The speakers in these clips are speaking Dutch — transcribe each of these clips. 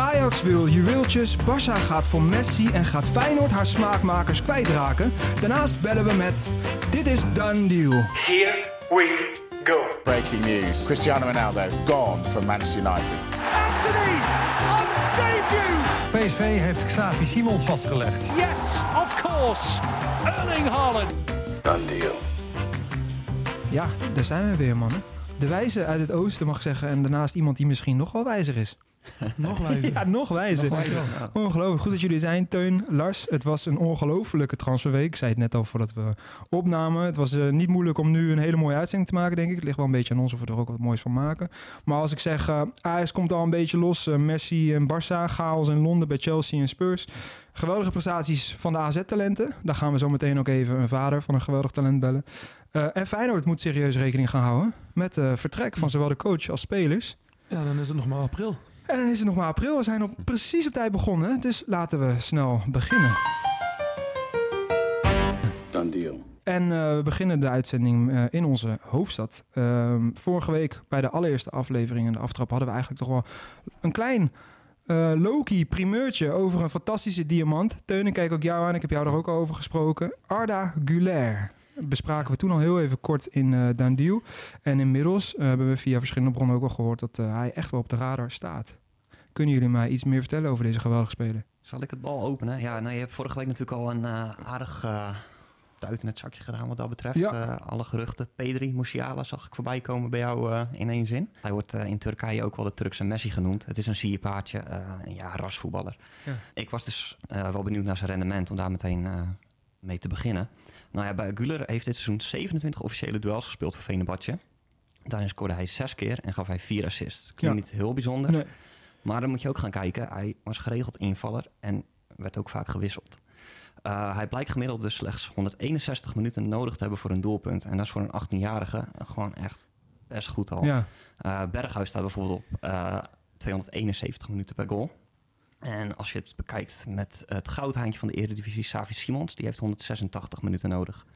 Ajax wil juweeltjes, Barça gaat voor Messi en gaat Feyenoord haar smaakmakers kwijtraken. Daarnaast bellen we met Dit is Done Deal. Here we go. Breaking news. Cristiano Ronaldo gone from Manchester United. Anthony on debut. PSV heeft Xavi Simons vastgelegd. Yes, of course. Erling Haaland. Done deal. Ja, daar zijn we weer, mannen. De wijze uit het oosten, mag ik zeggen. En daarnaast iemand die misschien nog wel wijzer is. Nog wijzer. Ja, nog wijzer. Ongelooflijk. Goed dat jullie zijn. Teun, Lars, het was een ongelofelijke transferweek. Ik zei het net al voordat we opnamen. Het was eh, niet moeilijk om nu een hele mooie uitzending te maken, denk ik. Het ligt wel een beetje aan ons of we er ook wat moois van maken. Maar als ik zeg, eh Ajax komt al een beetje los. Eh, Messi en Barça, chaos in Londen bij Chelsea en Spurs. Geweldige prestaties van de AZ-talenten. Daar gaan we zo meteen ook even een vader van een geweldig talent bellen. En Feyenoord moet serieus rekening gaan houden met vertrek van zowel de coach als spelers. Ja, dan is het nog maar april. En dan is het nog maar april. We zijn op precies op tijd begonnen. Dus laten we snel beginnen. Done deal. En eh, we beginnen de uitzending eh, in onze hoofdstad. Ehm, vorige week bij de allereerste aflevering en de aftrap hadden we eigenlijk toch wel een klein eh, Loki primeurtje over een fantastische diamant. Teun, ik kijk ook jou aan. Ik heb jou er ook al over gesproken. Arda Güler. Bespraken we toen al heel even kort in eh Dandiel. En inmiddels hebben we via verschillende bronnen ook al gehoord dat hij echt wel op de radar staat. Kunnen jullie mij iets meer vertellen over deze geweldige speler? Zal ik het bal openen? Ja, nou, je hebt vorige week natuurlijk al een eh, aardig uh, duit in het zakje gedaan wat dat betreft. Ja. Eh, alle geruchten. Pedri, Musiala zag ik voorbij komen bij jou in één zin. Hij wordt in Turkije ook wel de Turkse Messi genoemd. Het is een sierpaardje, een ja, rasvoetballer. Ja. Ik was dus wel benieuwd naar zijn rendement om daar meteen mee te beginnen. Nou ja, bij Güler heeft dit seizoen 27 officiële duels gespeeld voor Venebatje. Daarin scoorde hij zes keer en gaf hij vier assists. Klinkt Ja. niet heel bijzonder. Nee. Maar dan moet je ook gaan kijken. Hij was geregeld invaller en werd ook vaak gewisseld. Uh, hij blijkt gemiddeld dus slechts 161 minuten nodig te hebben voor een doelpunt. En dat is voor een 18-jarige gewoon echt best goed al. Ja, Uh, Berghuis staat bijvoorbeeld op uh, 271 minuten per goal. En als je het bekijkt met het goudhaantje van de Eredivisie, Savi Simons, die heeft 186 minuten nodig.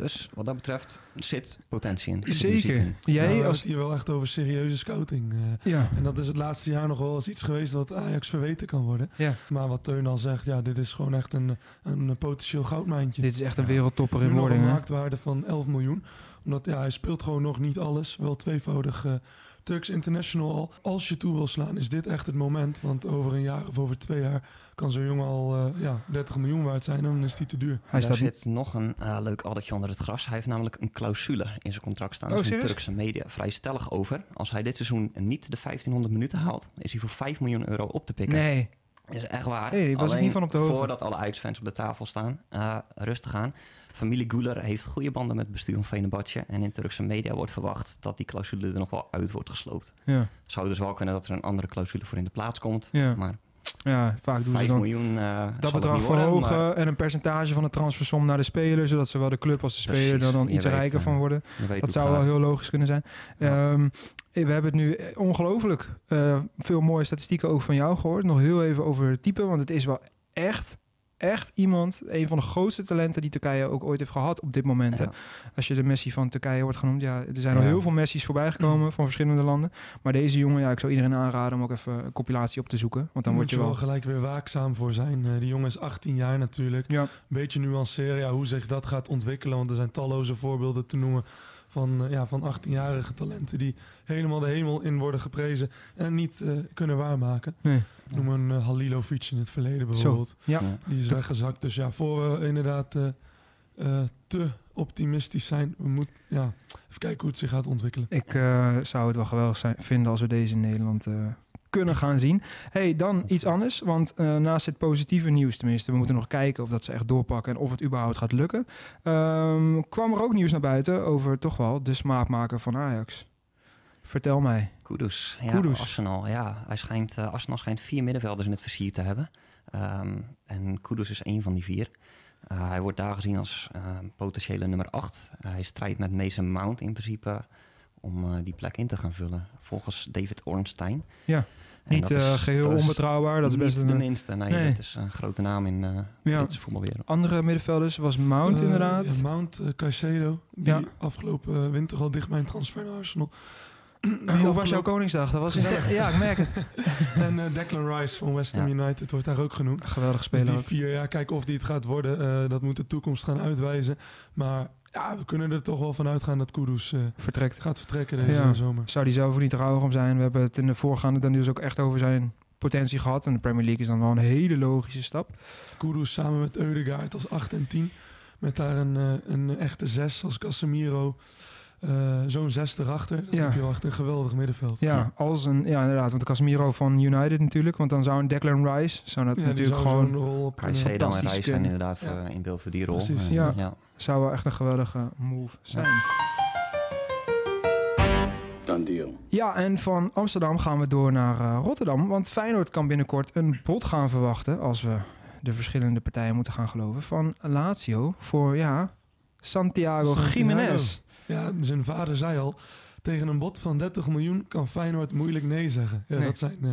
Dus wat dat betreft zit potentie in. Zeker. in. Jij hebben als... het hier wel echt over serieuze scouting. eh. Ja, en dat is het laatste jaar nog wel eens iets geweest dat Ajax verweten kan worden. ja. Maar wat Teun al zegt, ja, dit is gewoon echt een, een potentieel goudmijntje. Dit is echt een wereldtopper in wording, een hè? marktwaarde van 11 miljoen. Omdat ja, hij speelt gewoon nog niet alles. Wel tweevoudig eh, Turks International al. Als je toe wil slaan, is dit echt het moment. Want over een jaar of over twee jaar kan zo'n jongen al eh, ja, 30 miljoen waard zijn. En dan is die te duur. Hij staat... zit nog een eh, leuk addertje onder het gras. Hij heeft namelijk een clausule in zijn contract staan. Oh, Daar een serieus? Turkse media vrij stellig over. Als hij dit seizoen niet de 1500 minuten haalt, is hij voor 5 miljoen euro op te pikken. Nee, Is echt waar. Hey, was ik niet van op de hoogte. Voordat alle Ajax-fans op de tafel staan, eh, rustig aan. Familie Guler heeft goede banden met het bestuur van Fenerbahce. En in Turkse media wordt verwacht dat die clausule er nog wel uit wordt gesloopt. ja. Het zou dus wel kunnen dat er een andere clausule voor in de plaats komt. Ja. Maar ja, vaak doen ze 5 dan miljoen eh dat bedrag verhogen maar en een percentage van de transfersom naar de speler, zodat zowel de club als de speler er dan iets weet, rijker eh, van worden. Dat zou wel heel logisch kunnen zijn. Ja. Ehm, we hebben het nu eh, ongelooflijk veel mooie statistieken ook van jou gehoord. Nog heel even over het type, want het is wel echt, echt iemand, een van de grootste talenten die Turkije ook ooit heeft gehad op dit moment. Ja. Als je de Messi van Turkije wordt genoemd, ja, er zijn al Ja. heel veel Messi's voorbijgekomen van verschillende landen. Maar deze jongen, ja, ik zou iedereen aanraden om ook even een compilatie op te zoeken, want dan word je wel... wel gelijk weer waakzaam voor zijn. Eh, die jongen is 18 jaar natuurlijk. Ja, Een beetje nuanceren ja, hoe zich dat gaat ontwikkelen. Want er zijn talloze voorbeelden te noemen van, eh, ja, van 18-jarige talenten... die helemaal de hemel in worden geprezen en het niet eh, kunnen waarmaken. nee. Noem een uh, Halilovic in het verleden bijvoorbeeld. Ja. Ja. Die is weggezakt. Dus ja, voor we inderdaad eh, eh, te optimistisch zijn... we moeten ja, even kijken hoe het zich gaat ontwikkelen. Ik eh, zou het wel geweldig zijn, vinden als we deze in Nederland eh, kunnen gaan zien. hey, dan iets anders. Want eh, naast het positieve nieuws tenminste... we moeten nog kijken of dat ze echt doorpakken... en of het überhaupt gaat lukken... ehm, kwam er ook nieuws naar buiten over toch wel de smaakmaker van Ajax. Vertel mij. Kudus. Ja, Kudus. Arsenal. Ja, hij schijnt, uh, Arsenal schijnt vier middenvelders in het versier te hebben. Um, en Kudus is één van die vier. Uh, hij wordt daar gezien als uh, potentiële nummer 8. hij strijdt met Mason Mount in principe om uh, die plek in te gaan vullen. Volgens David Ornstein. Ja, en niet uh, is, geheel dat onbetrouwbaar. Dat is best niet een, de minste. Nee, nee. dat is een grote naam in uh, ja. de voetbalwereld. Andere middenvelders was Mount inderdaad. Ja, Mount, Caicedo, die ja. afgelopen winter al dicht bij een transfer naar Arsenal. Hoe was jouw Koningsdag? Dat was Gezellig. Ja, ik merk het. En eh, Declan Rice van West Ham Ja. United wordt daar ook genoemd. Geweldig Dus speler die vier jaar, kijken of die het gaat worden, eh, dat moet de toekomst gaan uitwijzen. Maar ja, we kunnen er toch wel van uitgaan dat Kudus eh, Vertrekt. gaat vertrekken deze Ja. zomer. Zou hij zelf niet rouwig om zijn. We hebben het in de voorgaande dan dus ook echt over zijn potentie gehad. En de Premier League is dan wel een hele logische stap. Kudus samen met Eudegaard als 8 en 10. Met daar een, een echte 6 als Casemiro. Eh, Zo'n 6 erachter. Dan Ja. heb je wel echt een geweldig middenveld. Ja, als een, ja inderdaad. Want Casemiro van United natuurlijk. Want dan zou een Declan Rice, zou dat Ja, natuurlijk zou gewoon, rol op kunnen- Caicedo en Reis zijn inderdaad Ja. eh, in beeld voor die rol. Precies. Eh, Ja. ja. zou wel echt een geweldige move zijn. Deal. Ja, en van Amsterdam gaan we door naar eh, Rotterdam. Want Feyenoord kan binnenkort een bod gaan verwachten... als we de verschillende partijen moeten gaan geloven... van Lazio voor, ja, Santiago, Santiago. Jiménez. Ja, zijn vader zei al, tegen een bod van 30 miljoen kan Feyenoord moeilijk nee zeggen. Ja, Nee. Dat zijn eh,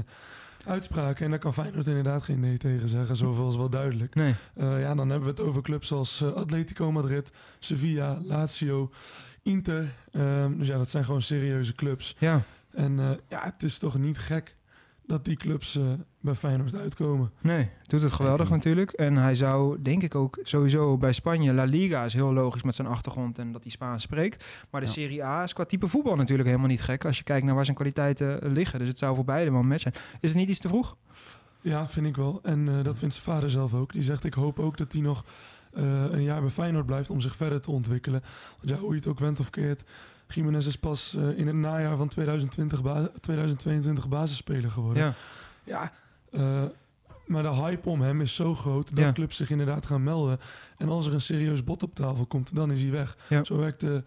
uitspraken en daar kan Feyenoord inderdaad geen nee tegen zeggen. Zoveel is wel duidelijk. Nee, Eh, ja, dan hebben we het over clubs als eh, Atletico Madrid, Sevilla, Lazio, Inter. Ehm, dus ja, dat zijn gewoon serieuze clubs. ja, En ja, het is toch niet gek dat die clubs eh, bij Feyenoord uitkomen. nee. Doet het geweldig natuurlijk. En hij zou, denk ik ook, sowieso bij Spanje... La Liga is heel logisch met zijn achtergrond en dat hij Spaans spreekt. Maar de Ja. Serie A is qua type voetbal natuurlijk helemaal niet gek... als je kijkt naar waar zijn kwaliteiten liggen. Dus het zou voor beide wel een match zijn. Is het niet iets te vroeg? Ja, vind ik wel. En eh, dat vindt zijn vader zelf ook. Die zegt, ik hoop ook dat hij nog eh, een jaar bij Feyenoord blijft om zich verder te ontwikkelen. Want ja, hoe je het ook went of keert, Jiménez is pas eh, in het najaar van 2020 ba- 2022 basisspeler geworden. Ja, Ja, eh, maar de hype om hem is zo groot dat Ja. clubs zich inderdaad gaan melden. En als er een serieus bod op tafel komt, dan is hij weg. Ja. Zo werkt de,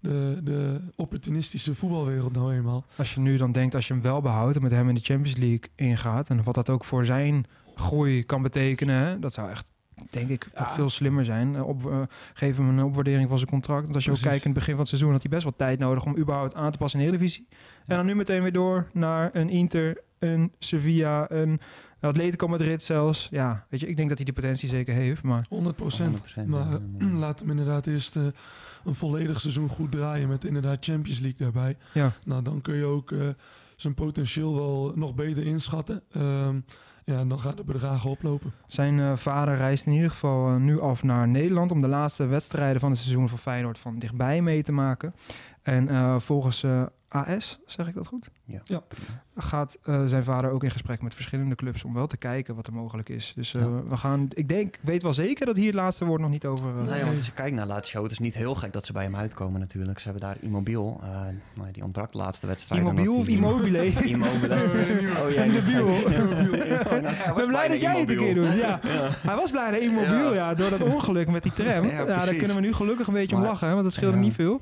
de, de opportunistische voetbalwereld nou eenmaal. Als je nu dan denkt, als je hem wel behoudt en met hem in de Champions League ingaat... en wat dat ook voor zijn groei kan betekenen... Hè, dat zou echt, denk ik, Ja. nog veel slimmer zijn. Eh, Op, eh, geef hem een opwaardering van zijn contract. Want als je ook kijkt in het begin van het seizoen... had hij best wel tijd nodig om überhaupt aan te passen in de Eredivisie. En dan nu meteen weer door naar een Inter, een Sevilla, een Atletico Madrid zelfs. Ja, weet je, ik denk dat hij die potentie zeker heeft, maar... 100 procent. 100%, Maar ja, ja. laat hem inderdaad eerst eh, een volledig seizoen goed draaien met inderdaad Champions League daarbij. Ja. Nou, dan kun je ook eh, zijn potentieel wel nog beter inschatten. Ehm, ja, en dan gaan de bedragen oplopen. Zijn eh, vader reist in ieder geval eh, nu af naar Nederland om de laatste wedstrijden van het seizoen voor Feyenoord van dichtbij mee te maken. En eh, volgens AS, zeg ik dat goed? Ja. Ja. Gaat eh, zijn vader ook in gesprek met verschillende clubs om wel te kijken wat er mogelijk is. Dus eh, Ja. we gaan, ik denk, weet wel zeker dat hier het laatste woord nog niet over. eh, Nee, want als je kijkt naar Lazio, het is niet heel gek dat ze bij hem uitkomen natuurlijk. Ze hebben daar Immobiel, eh maar die ontbrak de laatste wedstrijd. Immobiel of Immobile? Immobile. Oh, jij Immobiel. Ik Ik ben blij dat jij het een keer doet. Ja. Hij was blij naar Immobiel, ja. door dat ongeluk met die tram. Ja, Ja, daar kunnen we nu gelukkig een beetje om lachen, hè, want dat scheelde Ja. niet veel.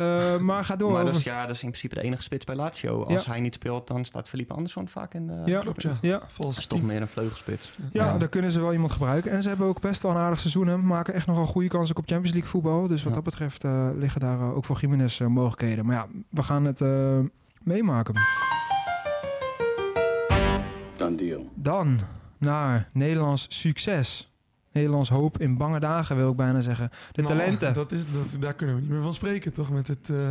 Eh, maar ga door. Maar over- dus, ja, dat is in principe de enige spits bij Lazio. Als hij niet speelt, dan staat Felipe Andersson vaak in de... Ja, Klopt, ja. ja. Dat Vals is toch meer een vleugelspits. Ja, Ja. daar kunnen ze wel iemand gebruiken. En ze hebben ook best wel een aardig seizoen. Hè. Maken echt nogal goede kansen op Champions League voetbal. Dus wat Ja. dat betreft eh, liggen daar eh, ook voor Jiménez eh, mogelijkheden. Maar ja, we gaan het eh, meemaken. Done deal. Dan naar Nederlands succes. Nederlands hoop in bange dagen, wil ik bijna zeggen. De Nou, talenten. Dat is, dat, daar kunnen we niet meer van spreken, toch? Met het eh,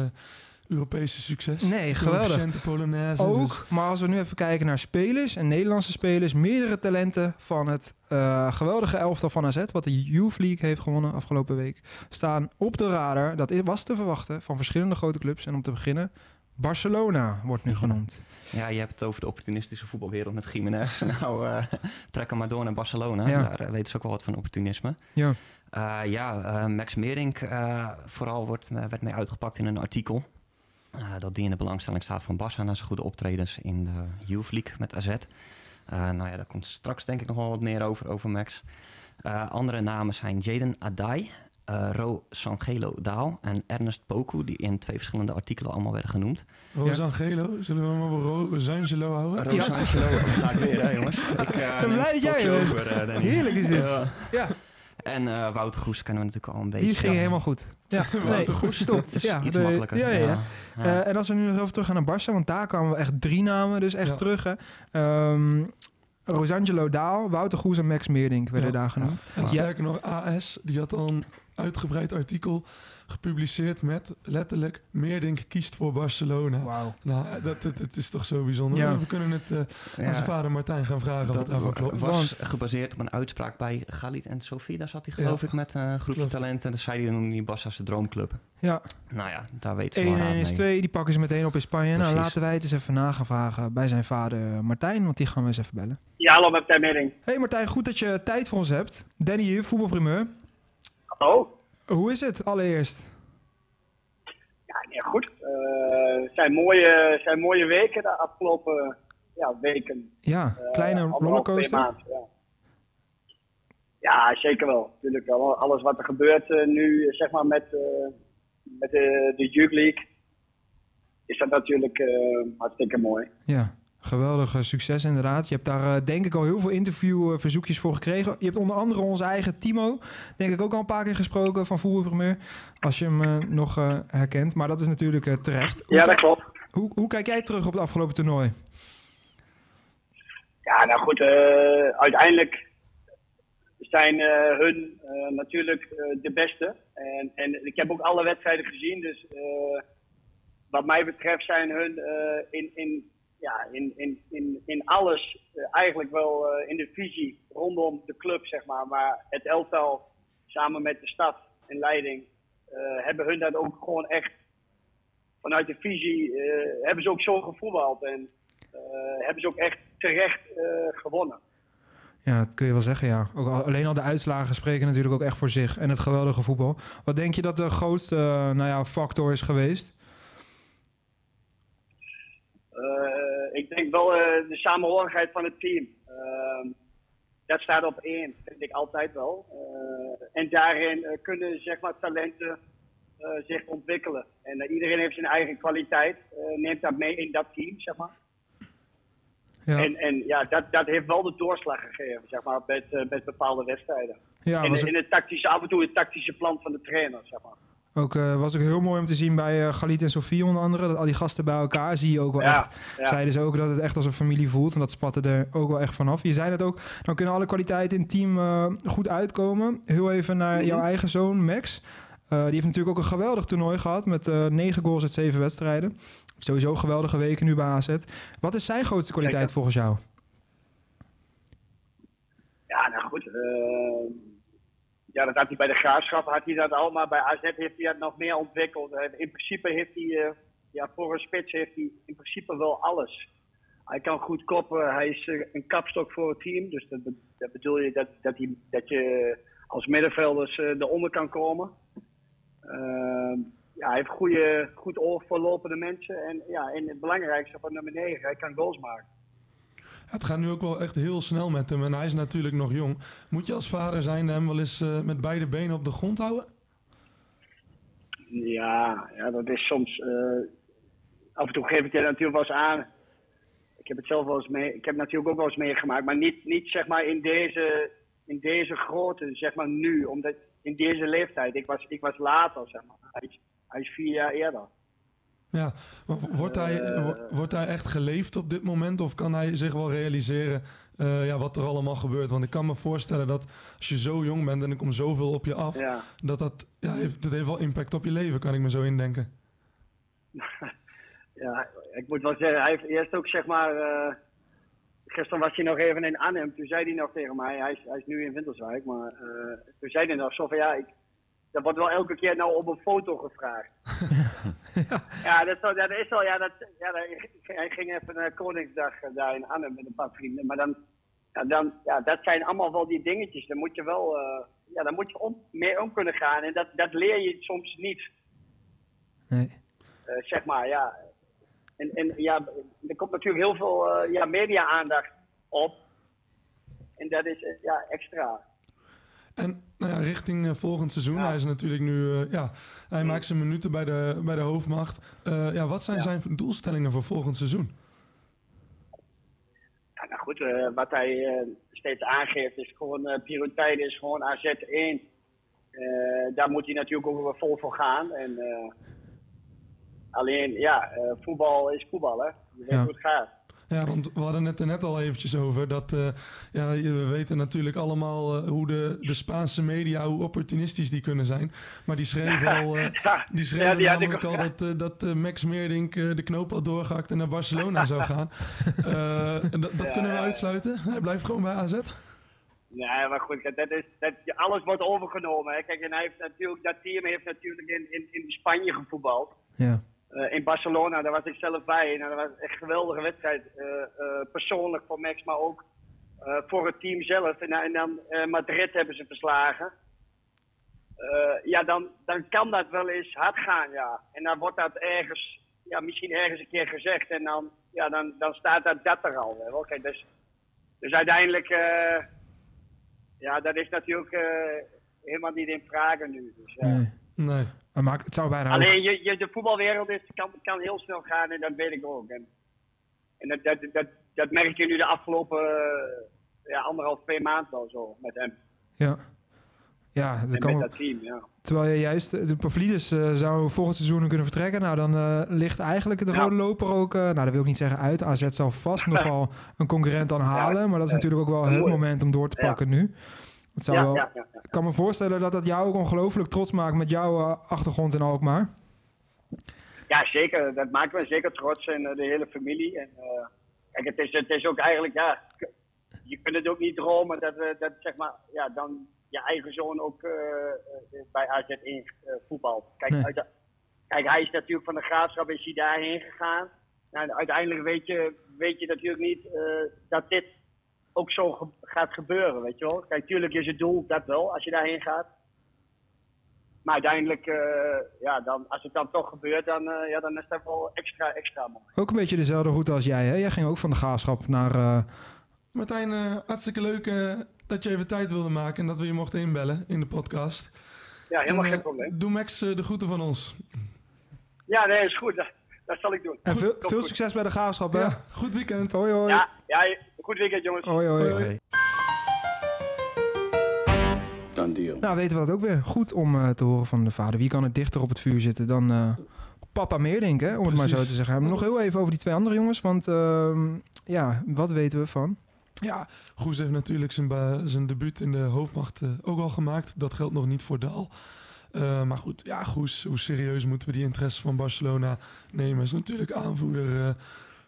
Europese succes. Nee, geweldig. Polonaise. Ook, dus- maar als we nu even kijken naar spelers en Nederlandse spelers, meerdere talenten van het eh, geweldige elftal van AZ, wat de Youth League heeft gewonnen afgelopen week, staan op de radar. Dat was te verwachten van verschillende grote clubs. En om te beginnen, Barcelona wordt nu genoemd. Ja, je hebt het over de opportunistische voetbalwereld met Jiménez. nou, eh, trek hem maar door naar Barcelona. Ja. Daar eh, weten ze ook wel wat van opportunisme. Ja. Eh, ja, Max Merink vooral wordt, werd mee uitgepakt in een artikel. dat die in de belangstelling staat van Barça na zijn goede optredens in de Youth League met AZ. Nou ja, daar komt straks denk ik nog wel wat meer over, over Max. Andere namen zijn Jaden Adai, eh Ro Sangelo Daal en Ernest Poku, die in twee verschillende artikelen allemaal werden genoemd. Rosangelo, zullen we hem maar Ro- Rosangelo houden? Ro Sangelo, dat sta ik weer hè jongens. Ik uh, ben blij dat jij er over, eh, Danny. Heerlijk is dit. Ja. Ja, En eh, Wouter Goes kennen we natuurlijk al een beetje. die ging Ja. helemaal goed. Ja, Wouter Goes, is Ja, iets de- makkelijker. Ja, ja, ja. Ja. Eh, en als we nu nog even terug gaan naar Barça, want daar kwamen we echt drie namen dus echt Ja. terug. Hè. Ehm, Rosangelo Daal, Wouter Goes en Max Meerdink werden Ja. daar genoemd. En Ja. sterker nog, AS, die had een uitgebreid artikel gepubliceerd met letterlijk Meerdink kiest voor Barcelona. Wauw. Nou, dat, dat, het is toch zo bijzonder. Ja. We kunnen het eh aan Ja. zijn vader Martijn gaan vragen of het daarvan klopt. was gebaseerd op een uitspraak bij Galit en Sofie. Daar zat hij geloof Ja. ik met een groepje Klopt. talenten. En dat zei hij noemde die Barca's de droomclub. Ja, Nou ja, daar weten 1 ze wel en raad 1 is. 2, die pakken ze meteen op in Spanje. Nou, laten wij het eens even na gaan vragen bij zijn vader Martijn, want die gaan we eens even bellen. Ja, hallo met Martijn Medding. Hey Martijn, goed dat je tijd voor ons hebt. Danny hier, voetbalprimeur. Hallo. Hoe is het allereerst? Ja, nee, goed. Eh, Het zijn, mooie, zijn mooie weken de afgelopen ja, weken. Ja, Eh, kleine rollercoaster. ja. ja, zeker wel. Natuurlijk wel. Alles wat er gebeurt eh, nu, zeg maar met, met de, de Youth League, is dat natuurlijk hartstikke mooi. Ja, geweldig eh, succes inderdaad. Je hebt daar eh, denk ik al heel veel interviewverzoekjes voor gekregen. Je hebt onder andere onze eigen Timo, denk ik ook al een paar keer gesproken van Voetbalprimeur. Als je hem eh, nog herkent, maar dat is natuurlijk terecht. Hoe, Ja, dat klopt. hoe, hoe kijk jij terug op het afgelopen toernooi? Ja, nou goed, uiteindelijk zijn hun natuurlijk de beste. En, en ik heb ook alle wedstrijden gezien, dus wat mij betreft zijn hun in, in, ja, in, in, in, in alles eh, eigenlijk wel eh, in de visie rondom de club, zeg maar. Maar het elftal samen met de stad en leiding eh, hebben hun dat ook gewoon echt vanuit de visie, hebben ze ook zo gevoetbald. En hebben ze ook echt terecht gewonnen. Ja, dat kun je wel zeggen, ja. Ook al- alleen al de uitslagen spreken natuurlijk ook echt voor zich. En het geweldige voetbal. Wat denk je dat de grootste nou ja, factor is geweest? Ik denk wel eh, de samenhorigheid van het team. Ehm, dat staat op één, vind ik altijd wel. Eh, en daarin eh, kunnen zeg maar, talenten zich ontwikkelen. En iedereen heeft zijn eigen kwaliteit, neemt dat mee in dat team, zeg maar. Ja, En, en ja, dat, dat heeft wel de doorslag gegeven, zeg maar, met, met bepaalde wedstrijden. ja was, de- in het tactische, af en toe het tactische plan van de trainer, zeg maar. Ook, eh, was ook heel mooi om te zien bij eh Galit en Sofie onder andere. Dat al die gasten bij elkaar zie je ook wel Ja, echt. ja. Zeiden ze ook dat het echt als een familie voelt. En dat spatte er ook wel echt vanaf. Je zei het ook, dan kunnen alle kwaliteiten in het team eh, goed uitkomen. Heel even naar Mhm. jouw eigen zoon Max. Die heeft natuurlijk ook een geweldig toernooi gehad met 9 goals uit 7 wedstrijden. Sowieso geweldige weken nu bij AZ. Wat is zijn grootste kwaliteit volgens jou? Ja, nou goed. Ja, dat had hij bij de Graafschap, had hij dat al, maar bij AZ heeft hij dat nog meer ontwikkeld. In principe heeft hij, eh, ja, voor een spits heeft hij in principe wel alles. Hij kan goed koppen, hij is eh, een kapstok voor het team. Dus dat, be- dat bedoel je dat, dat, dat je als middenvelders eh, eronder kan komen. Ehm, ja, hij heeft goede, goed oog voor lopende mensen. En, ja, en het belangrijkste van nummer 9, hij kan goals maken. Het gaat nu ook wel echt heel snel met hem en hij is natuurlijk nog jong. Moet je als vader zijn hem wel eens eh, met beide benen op de grond houden? Ja, ja dat is soms. eh, af en toe geef ik je natuurlijk wel eens aan. Ik heb het zelf wel eens mee. Ik heb natuurlijk ook wel eens meegemaakt, maar niet, niet zeg maar in deze, in deze grootte, zeg maar nu, omdat in deze leeftijd. Ik was, ik was later, zeg maar. Hij hij is vier jaar eerder. Ja, wordt hij, Eh. wo- wordt hij echt geleefd op dit moment of kan hij zich wel realiseren eh, ja, wat er allemaal gebeurt? Want ik kan me voorstellen dat als je zo jong bent en er komt zoveel op je af, Ja. dat dat, ja, heeft, dat heeft wel impact op je leven, kan ik me zo indenken. ja, ik moet wel zeggen, hij heeft eerst ook zeg maar. eh, gisteren was hij nog even in Arnhem. Toen zei hij nog tegen mij, hij is, hij is nu in Winterswijk, maar toen zei hij nog zo van ja, ik, er wordt wel elke keer nou op een foto gevraagd. ja, dat, is wel- dat is wel, ja, dat, ja dat, hij ging even naar Koningsdag eh, daar in Arnhem met een paar vrienden. Maar dan, ja, dan, ja, dat zijn allemaal wel die dingetjes. Daar moet je wel, eh, ja, daar moet je om, mee om kunnen gaan. En dat, dat leer je soms niet. Nee. Eh, zeg maar, ja. En, en ja, er komt natuurlijk heel veel eh, ja, media-aandacht op. En dat is eh, ja, extra. En nou ja, richting eh, volgend seizoen, Ja. hij is natuurlijk nu, eh, ja, hij maakt zijn minuten bij de, bij de hoofdmacht. Eh, ja, wat zijn Ja. zijn doelstellingen voor volgend seizoen? Ja, nou goed, wat hij steeds aangeeft is gewoon, prioriteit is gewoon AZ1. Eh, daar moet hij natuurlijk ook weer vol voor gaan. En, alleen, ja, voetbal is voetbal, hè. Je weet hoe het gaat. Ja, want we hadden het er net al eventjes over. Dat, eh, ja, we weten natuurlijk allemaal eh, hoe de, de Spaanse media, hoe opportunistisch die kunnen zijn. Maar die schreven al, eh, Ja, die ja, had namelijk al dat, dat Max Meerdink de knoop had doorgehakt en naar Barcelona zou gaan. Dat Ja, kunnen we ja, ja. uitsluiten. Hij blijft gewoon bij AZ. Nee, maar goed, dat is, dat, alles wordt overgenomen. Hè. Kijk, en hij heeft natuurlijk, dat team heeft natuurlijk in, in, in Spanje gevoetbald. Ja. Eh, in Barcelona, daar was ik zelf bij. En dat was echt een geweldige wedstrijd. eh, eh, persoonlijk voor Max, maar ook voor het team zelf. En, en dan Madrid hebben ze verslagen. Ja, dan, dan kan dat wel eens hard gaan, ja. En dan wordt dat ergens, ja, misschien ergens een keer gezegd. En dan, ja, dan, dan staat dat, dat er al. Kijk, dus, dus uiteindelijk, ja, dat is natuurlijk helemaal niet in vraag nu. Dus. Nee. Maar maakt- het zou bijna Alleen je, je, de voetbalwereld is, kan, kan heel snel gaan en dat weet ik ook. En, en dat, dat, dat, dat merk je nu de afgelopen eh, ja, anderhalf, twee maanden al zo met hem. Ja. Ja, dat En kan dat team, ja. Terwijl je juist, de Pavlidis eh, zou volgend seizoen kunnen vertrekken. Nou, dan eh, ligt eigenlijk de Ja. rode loper ook, eh, nou dat wil ik niet zeggen uit. AZ zal vast nogal een concurrent aan halen. Maar dat is natuurlijk ook wel het moment om door te pakken nu. Zou Ja, wel, ja, ja, ja. Ik kan me voorstellen dat dat jou ook ongelooflijk trots maakt met jouw eh, achtergrond in Alkmaar. ja, zeker. Dat maakt me zeker trots en eh, de hele familie. En, eh, kijk, het is, het is ook eigenlijk, ja, je kunt het ook niet dromen dat, dat zeg maar, ja, dan je eigen zoon ook bij AZ 1 eh, voetbalt. Kijk, Nee. uit- kijk, hij is natuurlijk van de graafschap, is hij daarheen gegaan. Nou, uiteindelijk weet je, weet je natuurlijk niet dat dit ook zo ge- gaat gebeuren, weet je wel. Kijk, tuurlijk is het doel dat wel, als je daarheen gaat. Maar uiteindelijk, eh, ja, dan, als het dan toch gebeurt, dan, eh, ja, dan is dat wel extra, extra mooi. Ook een beetje dezelfde route als jij. Hè? Jij ging ook van de graafschap naar... eh, Martijn, eh, hartstikke leuk eh, dat je even tijd wilde maken en dat we je mochten inbellen in de podcast. Ja, helemaal En, geen probleem. Doe Max de groeten van ons. Ja, nee, is goed. Dat, dat zal ik doen. en veel, Komt veel goed. succes bij de graafschap, hè? Ja, goed weekend. Hoi, hoi. Ja, ja, goed weekend, jongens. Hoi, hoi. Hoi, hoi. Done deal. Nou, weten we dat ook weer. Goed om eh, te horen van de vader. Wie kan er dichter op het vuur zitten dan eh, papa Meerdink, hè? om het maar zo te zeggen. Nog heel even over die twee andere jongens, want ehm, ja, wat weten we van? Ja, Goes heeft natuurlijk zijn, zijn debuut in de hoofdmacht eh, ook al gemaakt. Dat geldt nog niet voor Daal. Eh, maar goed, ja, Goes, hoe serieus moeten we die interesse van Barcelona nemen? Is natuurlijk aanvoerder, eh,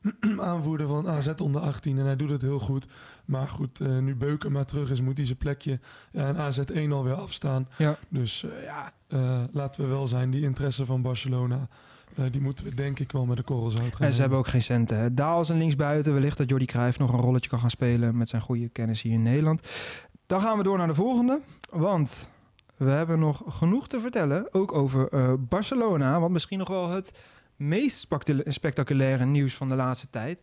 aanvoerder van AZ onder 18 en hij doet het heel goed. Maar goed, eh, nu Beuken maar terug is, moet hij zijn plekje ja, in AZ 1 alweer afstaan. Ja. Dus eh, ja, eh, laten we wel zijn, die interesse van Barcelona, eh, die moeten we denk ik wel met de korrels uit gaan En ze hebben ook geen centen. Hè? Daal is een linksbuiten. Wellicht dat Jordi Cruijff nog een rolletje kan gaan spelen met zijn goede kennis hier in Nederland. Dan gaan we door naar de volgende. Want we hebben nog genoeg te vertellen. Ook over eh, Barcelona. Want misschien nog wel het meest spectacul- spectaculaire nieuws van de laatste tijd...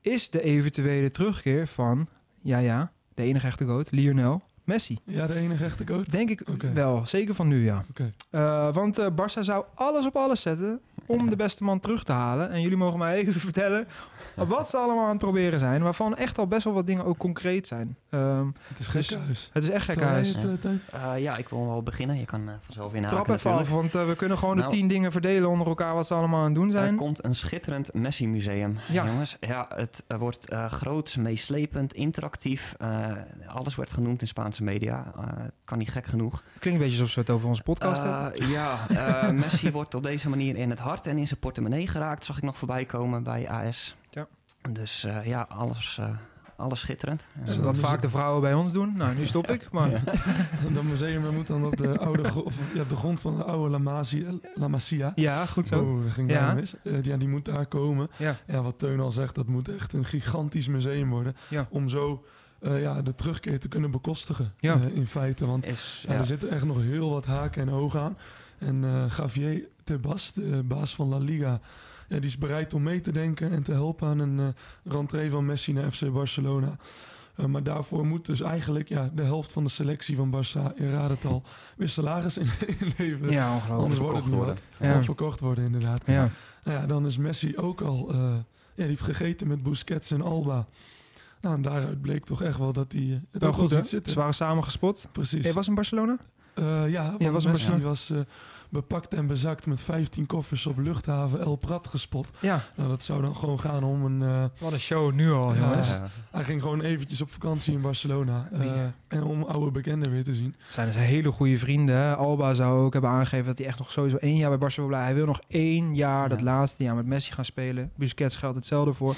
is de eventuele terugkeer van, ja ja, de enige echte goot, Lionel Messi. Ja, de enige echte coach. Denk ik wel. Zeker van nu, ja. Eh, want eh Barça zou alles op alles zetten om de beste man terug te halen. En jullie mogen mij even vertellen wat ze allemaal aan het proberen zijn. Waarvan echt al best wel wat dingen ook concreet zijn. Ehm, Het is Dus- gekhuis. het is echt gek huis. Eh, ja, ik wil wel beginnen. Je kan vanzelf in Trap even af, want we kunnen gewoon Nou. de tien dingen verdelen onder elkaar wat ze allemaal aan het doen Er zijn. komt een schitterend Messi-museum, Ja. jongens. Ja, het wordt eh groots, meeslepend, interactief. Eh, alles wordt genoemd in Spaanse media. Eh, kan niet gek genoeg. Het klinkt een beetje alsof ze het over onze podcast hebben. Eh, ja, eh, Messi wordt op deze manier in het hart en in zijn portemonnee geraakt. Zag ik nog voorbij komen bij AS. Ja. Dus eh, ja, alles, eh, alles schitterend. Dus En, wat dus- vaak de vrouwen bij ons doen. Nou, nu stop ik. Maar Dat museum moet dan op de, oude, of, ja, op de grond van de oude La Masia. La Masia. ja, goed zo. Oh, ging Ja. mis. Ja, die moet daar komen. Ja. Ja, wat Teun al zegt, dat moet echt een gigantisch museum worden. Ja. Om zo eh, ja, de terugkeer te kunnen bekostigen. Ja. eh, in feite. Want is, ja, ja, er zitten echt nog heel wat haken en ogen aan. En eh Javier Tebas, de baas van La Liga, ja, die is bereid om mee te denken en te helpen aan een eh rentree van Messi naar FC Barcelona. Eh, maar daarvoor moet dus eigenlijk ja, de helft van de selectie van Barça, je raadt het al, weer salaris in, inleveren. Ja, ongelooflijk. Anders wordt het wat. Ja. Verkocht worden, inderdaad. Ja. Nou ja, dan is Messi ook al... eh, ja, die heeft gegeten met Busquets en Alba. Nou, en daaruit bleek toch echt wel dat hij eh, het Wel ook goed, ziet zitten. Ze waren samen gespot. Precies. Jij was in Barcelona? Eh, ja, Ja, want was een Messi Barcelona. was eh, bepakt en bezakt met 15 koffers op luchthaven El Prat gespot. Ja, Nou, dat zou dan gewoon gaan om een... eh, wat een show nu al, Ja. jongens. Ja. hij ging gewoon eventjes op vakantie in Barcelona. eh, en om oude bekenden weer te zien. Het zijn dus hele goede vrienden. Alba zou ook hebben aangegeven dat hij echt nog sowieso één jaar bij Barcelona wil blijven. Hij wil nog één jaar, dat laatste jaar, met Messi gaan spelen. Busquets geldt hetzelfde voor.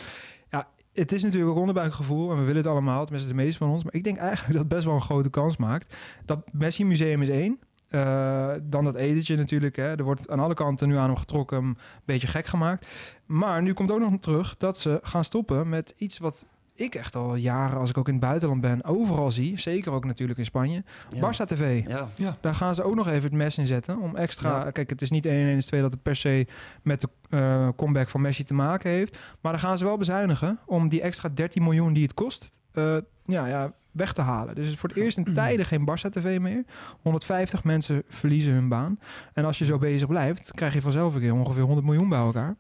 Het is natuurlijk ook onderbuikgevoel en we willen het allemaal, tenminste de meeste van ons. Maar ik denk eigenlijk dat het best wel een grote kans maakt. Dat Messi Museum is één. Eh, dan dat etentje natuurlijk. Hè. Er wordt aan alle kanten nu aan hem getrokken, een beetje gek gemaakt. Maar nu komt ook nog terug dat ze gaan stoppen met iets wat ik echt al jaren, als ik ook in het buitenland ben, overal zie. Zeker ook natuurlijk in Spanje. Ja. Barça TV. Ja. Daar gaan ze ook nog even het mes in zetten. Om extra. Ja. Kijk, het is niet 1 1 2 dat het per se met de eh, comeback van Messi te maken heeft. Maar dan gaan ze wel bezuinigen om die extra 13 miljoen die het kost. eh, ja, ja, weg te halen. Dus het is voor het eerst in tijden geen Barça TV meer. 150 mensen verliezen hun baan. En als je zo bezig blijft, krijg je vanzelf een keer ongeveer 100 miljoen bij elkaar.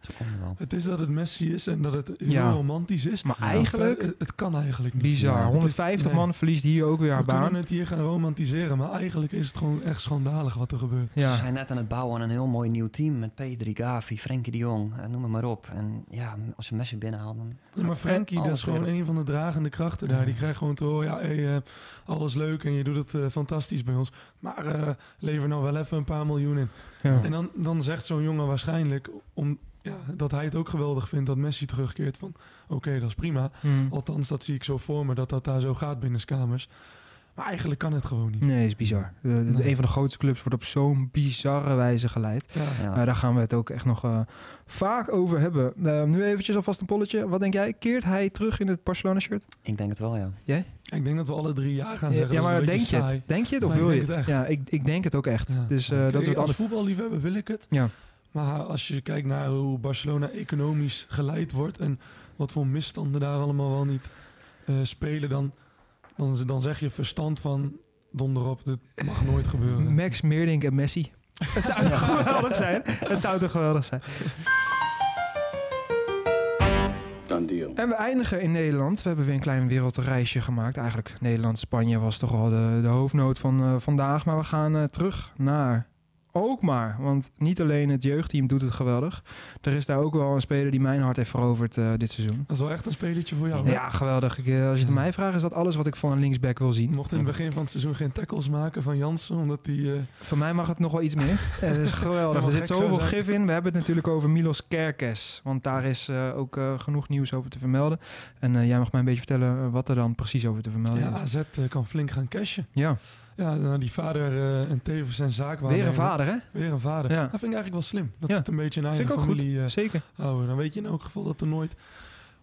Het is dat het Messi is en dat het heel Ja. romantisch is. Maar eigenlijk Het, het kan eigenlijk niet. bizar. Ja. 150 Nee. man verliest hier ook weer haar We kunnen baan. het hier gaan romantiseren, maar eigenlijk is het gewoon echt schandalig wat er gebeurt. Ja. Ze zijn net aan het bouwen aan een heel mooi nieuw team met Pedri, Gavi, Frenkie de Jong, eh, noem het maar op. En ja, als je Messi binnenhaalt, dan... Ja, maar Frenkie, dat is gewoon weer. een van de dragende krachten daar. Die krijgt gewoon te horen, ja, hey, eh, alles leuk en je doet het eh, fantastisch bij ons. Maar eh, lever nou wel even een paar miljoen in. Ja. En dan, dan zegt zo'n jongen waarschijnlijk, om, ja, dat hij het ook geweldig vindt dat Messi terugkeert van, oké, dat is prima. Hmm. Althans, dat zie ik zo voor me, dat dat daar zo gaat binnen kamers. Maar eigenlijk kan het gewoon niet. Nee, is bizar. De- de- Nee. Een van de grootste clubs wordt op zo'n bizarre wijze geleid. Ja. Ja. Eh, daar gaan we het ook echt nog eh, vaak over hebben. Eh, nu eventjes alvast een polletje. Wat denk jij? Keert hij terug in het Barcelona-shirt? Ik denk het wel, ja. Ik denk dat we alle drie ja gaan zeggen. ja, maar denk je het? Denk je het of Nee, wil je denk het? het echt. Ja, ik, ik denk het ook echt. Ja. Dus eh, dat is wat als anders. voetballiefhebber wil ik het. Ja. Maar als je kijkt naar hoe Barcelona economisch geleid wordt en wat voor misstanden daar allemaal wel niet eh, spelen, dan, dan, dan zeg je verstand van donder op, dit mag nooit gebeuren. Max, Meerdink en Messi. Het zou toch geweldig zijn? Het zou toch geweldig zijn? Deal. En we eindigen in Nederland. We hebben weer een klein wereldreisje gemaakt. Eigenlijk Nederland-Spanje was toch wel de, de hoofdnoot van eh, vandaag. Maar we gaan eh, terug naar Alkmaar. Want niet alleen het jeugdteam doet het geweldig. Er is daar ook wel een speler die mijn hart heeft veroverd eh, dit seizoen. Dat is wel echt een spelertje voor jou. hè? Ja, geweldig. Ik, eh, als je het mij vraagt, is dat alles wat ik van een linksback wil zien. mocht in het begin van het seizoen geen tackles maken van Jansen, omdat hij... eh, Voor mij mag het nog wel iets meer. Ja, Het is geweldig. Er zit zoveel gif in. We hebben het natuurlijk over Milos Kerkes. Want daar is ook genoeg nieuws over te vermelden. En jij mag mij een beetje vertellen wat er dan precies over te vermelden ja, is. AZ eh, kan flink gaan cashen. Ja, Ja, nou, die vader eh, en tevens zijn zaakwaarnemer. weer een vader hè? Weer een vader. Ja. Dat vind ik eigenlijk wel slim. Dat Ja. is het een beetje een Vind eigen ook familie eh, Zeker. houden. Dan weet je in elk geval dat er nooit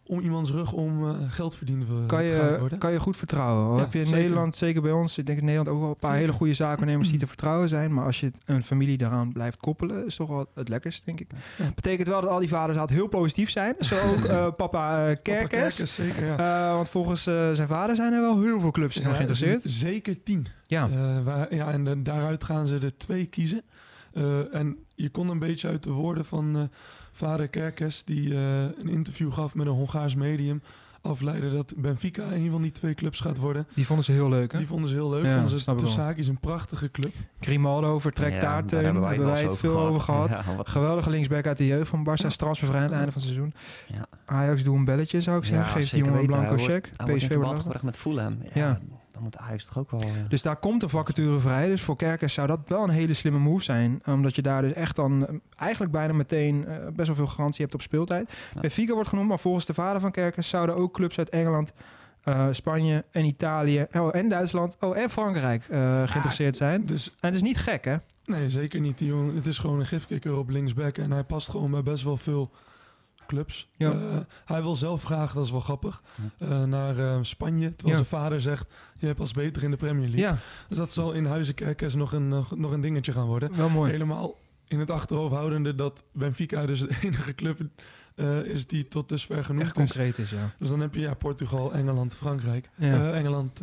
om iemands rug om eh, geld verdiend eh, Kan je, kan je goed vertrouwen. Ja, heb je in zeker. Nederland, zeker bij ons, ik denk in Nederland ook wel een paar Zeker. hele goede zaakwaarnemers die te vertrouwen zijn. Maar als je een familie daaraan blijft koppelen, is toch wel het lekkerst, denk ik. Ja. Betekent wel dat al die vaders altijd heel positief zijn. Zo ook eh, papa Papa Kerkers. Kerkers, zeker, ja. Want volgens zijn vader zijn er wel heel veel clubs in geïnteresseerd. Zeker tien. Ja, waar, ja, en de- daaruit gaan ze er twee kiezen. Eh, en je kon een beetje uit de woorden van eh, vader Kerkes, die eh, een interview gaf met een Hongaars medium, afleiden dat Benfica een van die twee clubs gaat worden. die vonden ze heel leuk. Hè? Die vonden ze heel leuk. Ja, vonden ze snap de zaak is een prachtige club. Grimaldo vertrekt Ja, daar, Teun. hebben Hebben wij het, veel over gehad. Ja, Geweldige linksback uit de jeugd van Barça. is transfervrij aan het einde van het seizoen. Ja. Ajax doe een belletje, zou ik zeggen. Ja, Geeft die jongen een blanco check. PSV wordt gebracht met Fulham. Ja, Ja. Dan moet Ajax toch ook wel... eh, Dus daar komt een vacature vrij. Dus voor Kerkers zou dat wel een hele slimme move zijn. Omdat je daar dus echt dan eh, eigenlijk bijna meteen eh, best wel veel garantie hebt op speeltijd. Ja. Benfica wordt genoemd, maar volgens de vader van Kerkers zouden ook clubs uit Engeland, eh, Spanje en Italië oh, en Duitsland oh, en Frankrijk eh, geïnteresseerd zijn. Dus En het is niet gek, hè? nee, zeker niet. Die jongen, het is gewoon een gifkikker op linksback en hij past gewoon bij best wel veel clubs. Ja. Eh, hij wil zelf graag, dat is wel grappig, eh, naar eh, Spanje. Terwijl zijn vader zegt, je hebt als beter in de Premier League. Ja, Dus dat zal in Huizenkerkers nog een, nog, nog een dingetje gaan worden. wel mooi. Helemaal in het achterhoofd houdende dat Benfica dus de enige club is die tot dusver Echt is. concreet is, ja. Dus dan heb je ja, Portugal, Engeland, Frankrijk. Ja. Engeland,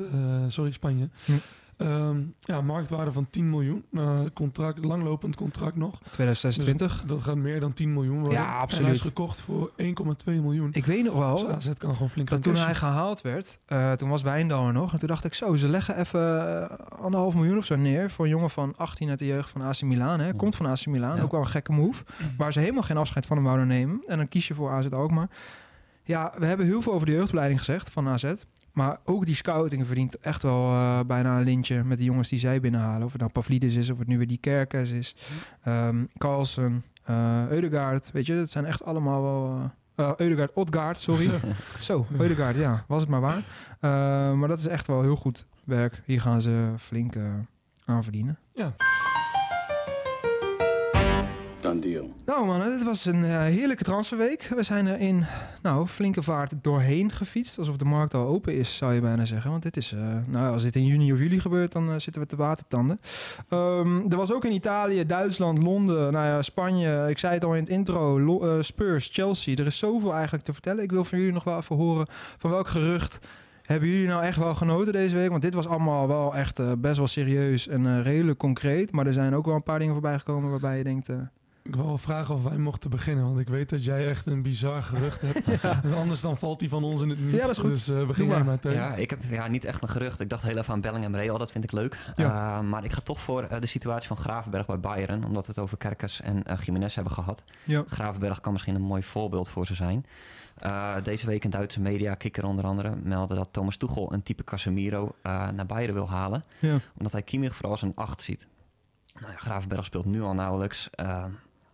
sorry, Spanje. Hm. Ehm, ja, marktwaarde van 10 miljoen. Uh, contract, langlopend contract nog. 2026. Dus dat gaat meer dan 10 miljoen worden. Ja, absoluut. En hij is gekocht voor 1,2 miljoen. Ik weet nog wel. Dus AZ kan gewoon flink dat toen hij gehaald werd, uh, toen was Wijndal er nog. En toen dacht ik zo, ze leggen even uh, anderhalf miljoen of zo neer voor een jongen van 18 uit de jeugd van AC Milan. Hè. Komt van AC Milan, ja. ook wel een gekke move. Waar ze helemaal geen afscheid van hem wouden nemen. En dan kies je voor AZ ook maar. Ja, we hebben heel veel over de jeugdopleiding gezegd van AZ. Maar ook die scouting verdient echt wel uh, bijna een lintje met de jongens die zij binnenhalen. Of het nou Pavlidis is, of het nu weer die Kerkers is. Um, Carlsen, uh, Eudegaard, weet je. Dat zijn echt allemaal wel... Uh, Eudegaard, Odgaard, sorry. Zo, Eudegaard, ja, was het maar waar. Uh, maar dat is echt wel heel goed werk. Hier gaan ze flink aan verdienen. Ja. Deal. Nou man, dit was een uh, heerlijke transferweek. We zijn er in nou, flinke vaart doorheen gefietst. Alsof de markt al open is, zou je bijna zeggen. Want dit is, uh, nou, als dit in juni of juli gebeurt, dan uh, zitten we te watertanden. Um, er was ook in Italië, Duitsland, Londen, nou ja, Spanje. Ik zei het al in het intro. Spurs, Chelsea. Er is zoveel eigenlijk te vertellen. Ik wil van jullie nog wel even horen van welk gerucht hebben jullie nou echt wel genoten deze week? Want dit was allemaal wel echt best wel serieus en redelijk concreet. Maar er zijn ook wel een paar dingen voorbij gekomen waarbij je denkt... Ik wil wel vragen of wij mochten beginnen. Want ik weet dat jij echt een bizar gerucht hebt. ja. dus anders dan valt die van ons in het niet. Ja, dat is goed. Dus uh, begin jij maar, Teun. Ja, ik heb ja, niet echt een gerucht. Ik dacht heel even aan Bellingham Real. Dat vind ik leuk. Ja. Uh, maar ik ga toch voor uh, de situatie van Gravenberg bij Bayern. Omdat we het over Kerkers en uh, Jiménez hebben gehad. Ja. Gravenberg kan misschien een mooi voorbeeld voor ze zijn. Uh, deze week in Duitse media, Kikker onder andere, meldde dat Thomas Tuchel een type Casemiro uh, naar Bayern wil halen. Ja. Omdat hij Kimmich vooral als een 8 ziet. Nou ja, Gravenberg speelt nu al nauwelijks.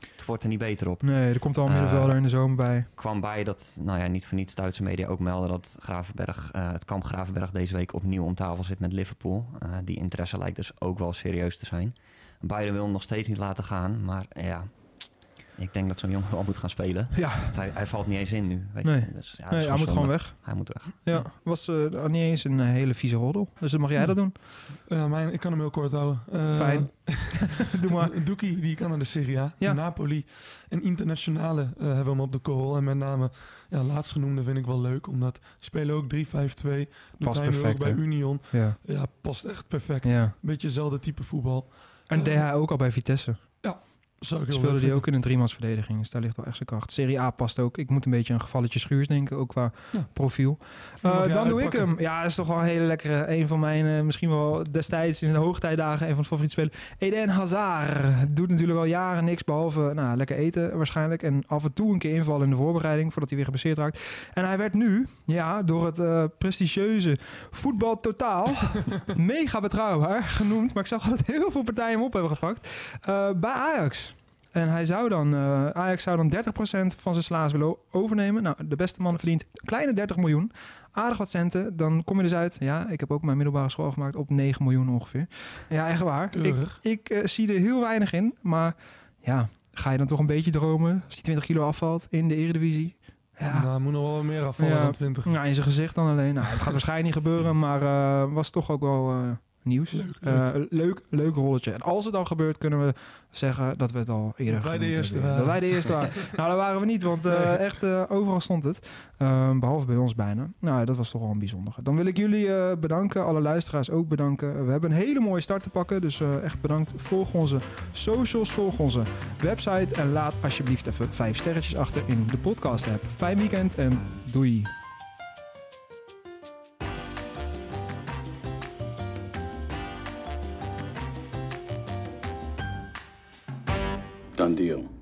Het wordt er niet beter op. Nee, er komt al een middenvelder in de zomer bij. kwam bij dat, nou ja, niet voor niets Duitse media ook melden dat Gravenberg, het kamp Gravenberg deze week opnieuw om tafel zit met Liverpool. die interesse lijkt dus ook wel serieus te zijn. Bayern wil hem nog steeds niet laten gaan, maar ja, ik denk dat zo'n jongen wel moet gaan spelen. Ja. Hij, hij, valt niet eens in nu. Weet nee, je? Dus, ja, nee hij moet gewoon weg. Hij moet weg. Ja, was uh, niet eens een uh, hele vieze roddel. Dus dan mag jij dat doen. Uh, mijn, ik kan hem heel kort houden. Fijn. Doe maar. Doekie, die kan naar de Serie A. Ja. Napoli en internationale hebben hem op de korrel. En met name, ja, laatstgenoemde vind ik wel leuk. Omdat spelen ook 3-5-2. Past perfect, ook bij? Union. Ja. ja, past echt perfect. Ja. Beetje hetzelfde type voetbal. En deed hij ook al bij Vitesse. Speelde die ook in een driemansverdediging. Dus daar ligt wel echt zijn kracht. Serie A past ook. Ik moet een beetje een gevalletje schuurs denken, ook qua Ja. profiel. Uh, jij dan doe ik hem. Ja, is toch wel een hele lekkere. Een van mijn, eh, misschien wel destijds in de hoogtijdagen, een van de favoriete spelers. Eden Hazard. Doet natuurlijk al jaren niks, behalve nou, lekker eten waarschijnlijk. En af en toe een keer invallen in de voorbereiding, voordat hij weer geblesseerd raakt. En hij werd nu, ja, door het eh, prestigieuze voetbal totaal, mega betrouwbaar genoemd. Maar ik zag dat heel veel partijen hem op hebben gepakt. Bij Ajax. En hij zou dan, uh, Ajax zou dan 30% van zijn salaris willen overnemen. Nou, de beste man verdient een kleine 30 miljoen. Aardig wat centen. Dan kom je dus uit. Ja, ik heb ook mijn middelbare school gemaakt op 9 miljoen ongeveer. Ja, echt waar. Ik, Keurig. ik uh, zie er heel weinig in. Maar ja, ga je dan toch een beetje dromen als die 20 kilo afvalt in de Eredivisie? Ja. Nou, moet nog wel meer afvallen Ja. dan 20. Nou, in zijn gezicht dan alleen. Nou, het gaat waarschijnlijk niet gebeuren, maar uh, was toch ook wel nieuws. Leuk, Uh, leuk, leuk rolletje. En als het dan gebeurt, kunnen we zeggen dat we het al eerder Dat wij de eerste hebben. waren. Dat wij de eerste waren. nou, dat waren we niet, want uh, Nee. echt uh, overal stond het. Uh, behalve bij ons bijna. Nou, dat was toch wel een bijzondere. Dan wil ik jullie bedanken, alle luisteraars ook bedanken. We hebben een hele mooie start te pakken, dus echt bedankt. Volg onze socials, volg onze website en laat alsjeblieft even vijf sterretjes achter in de podcast app. Fijn weekend en doei. Done deal.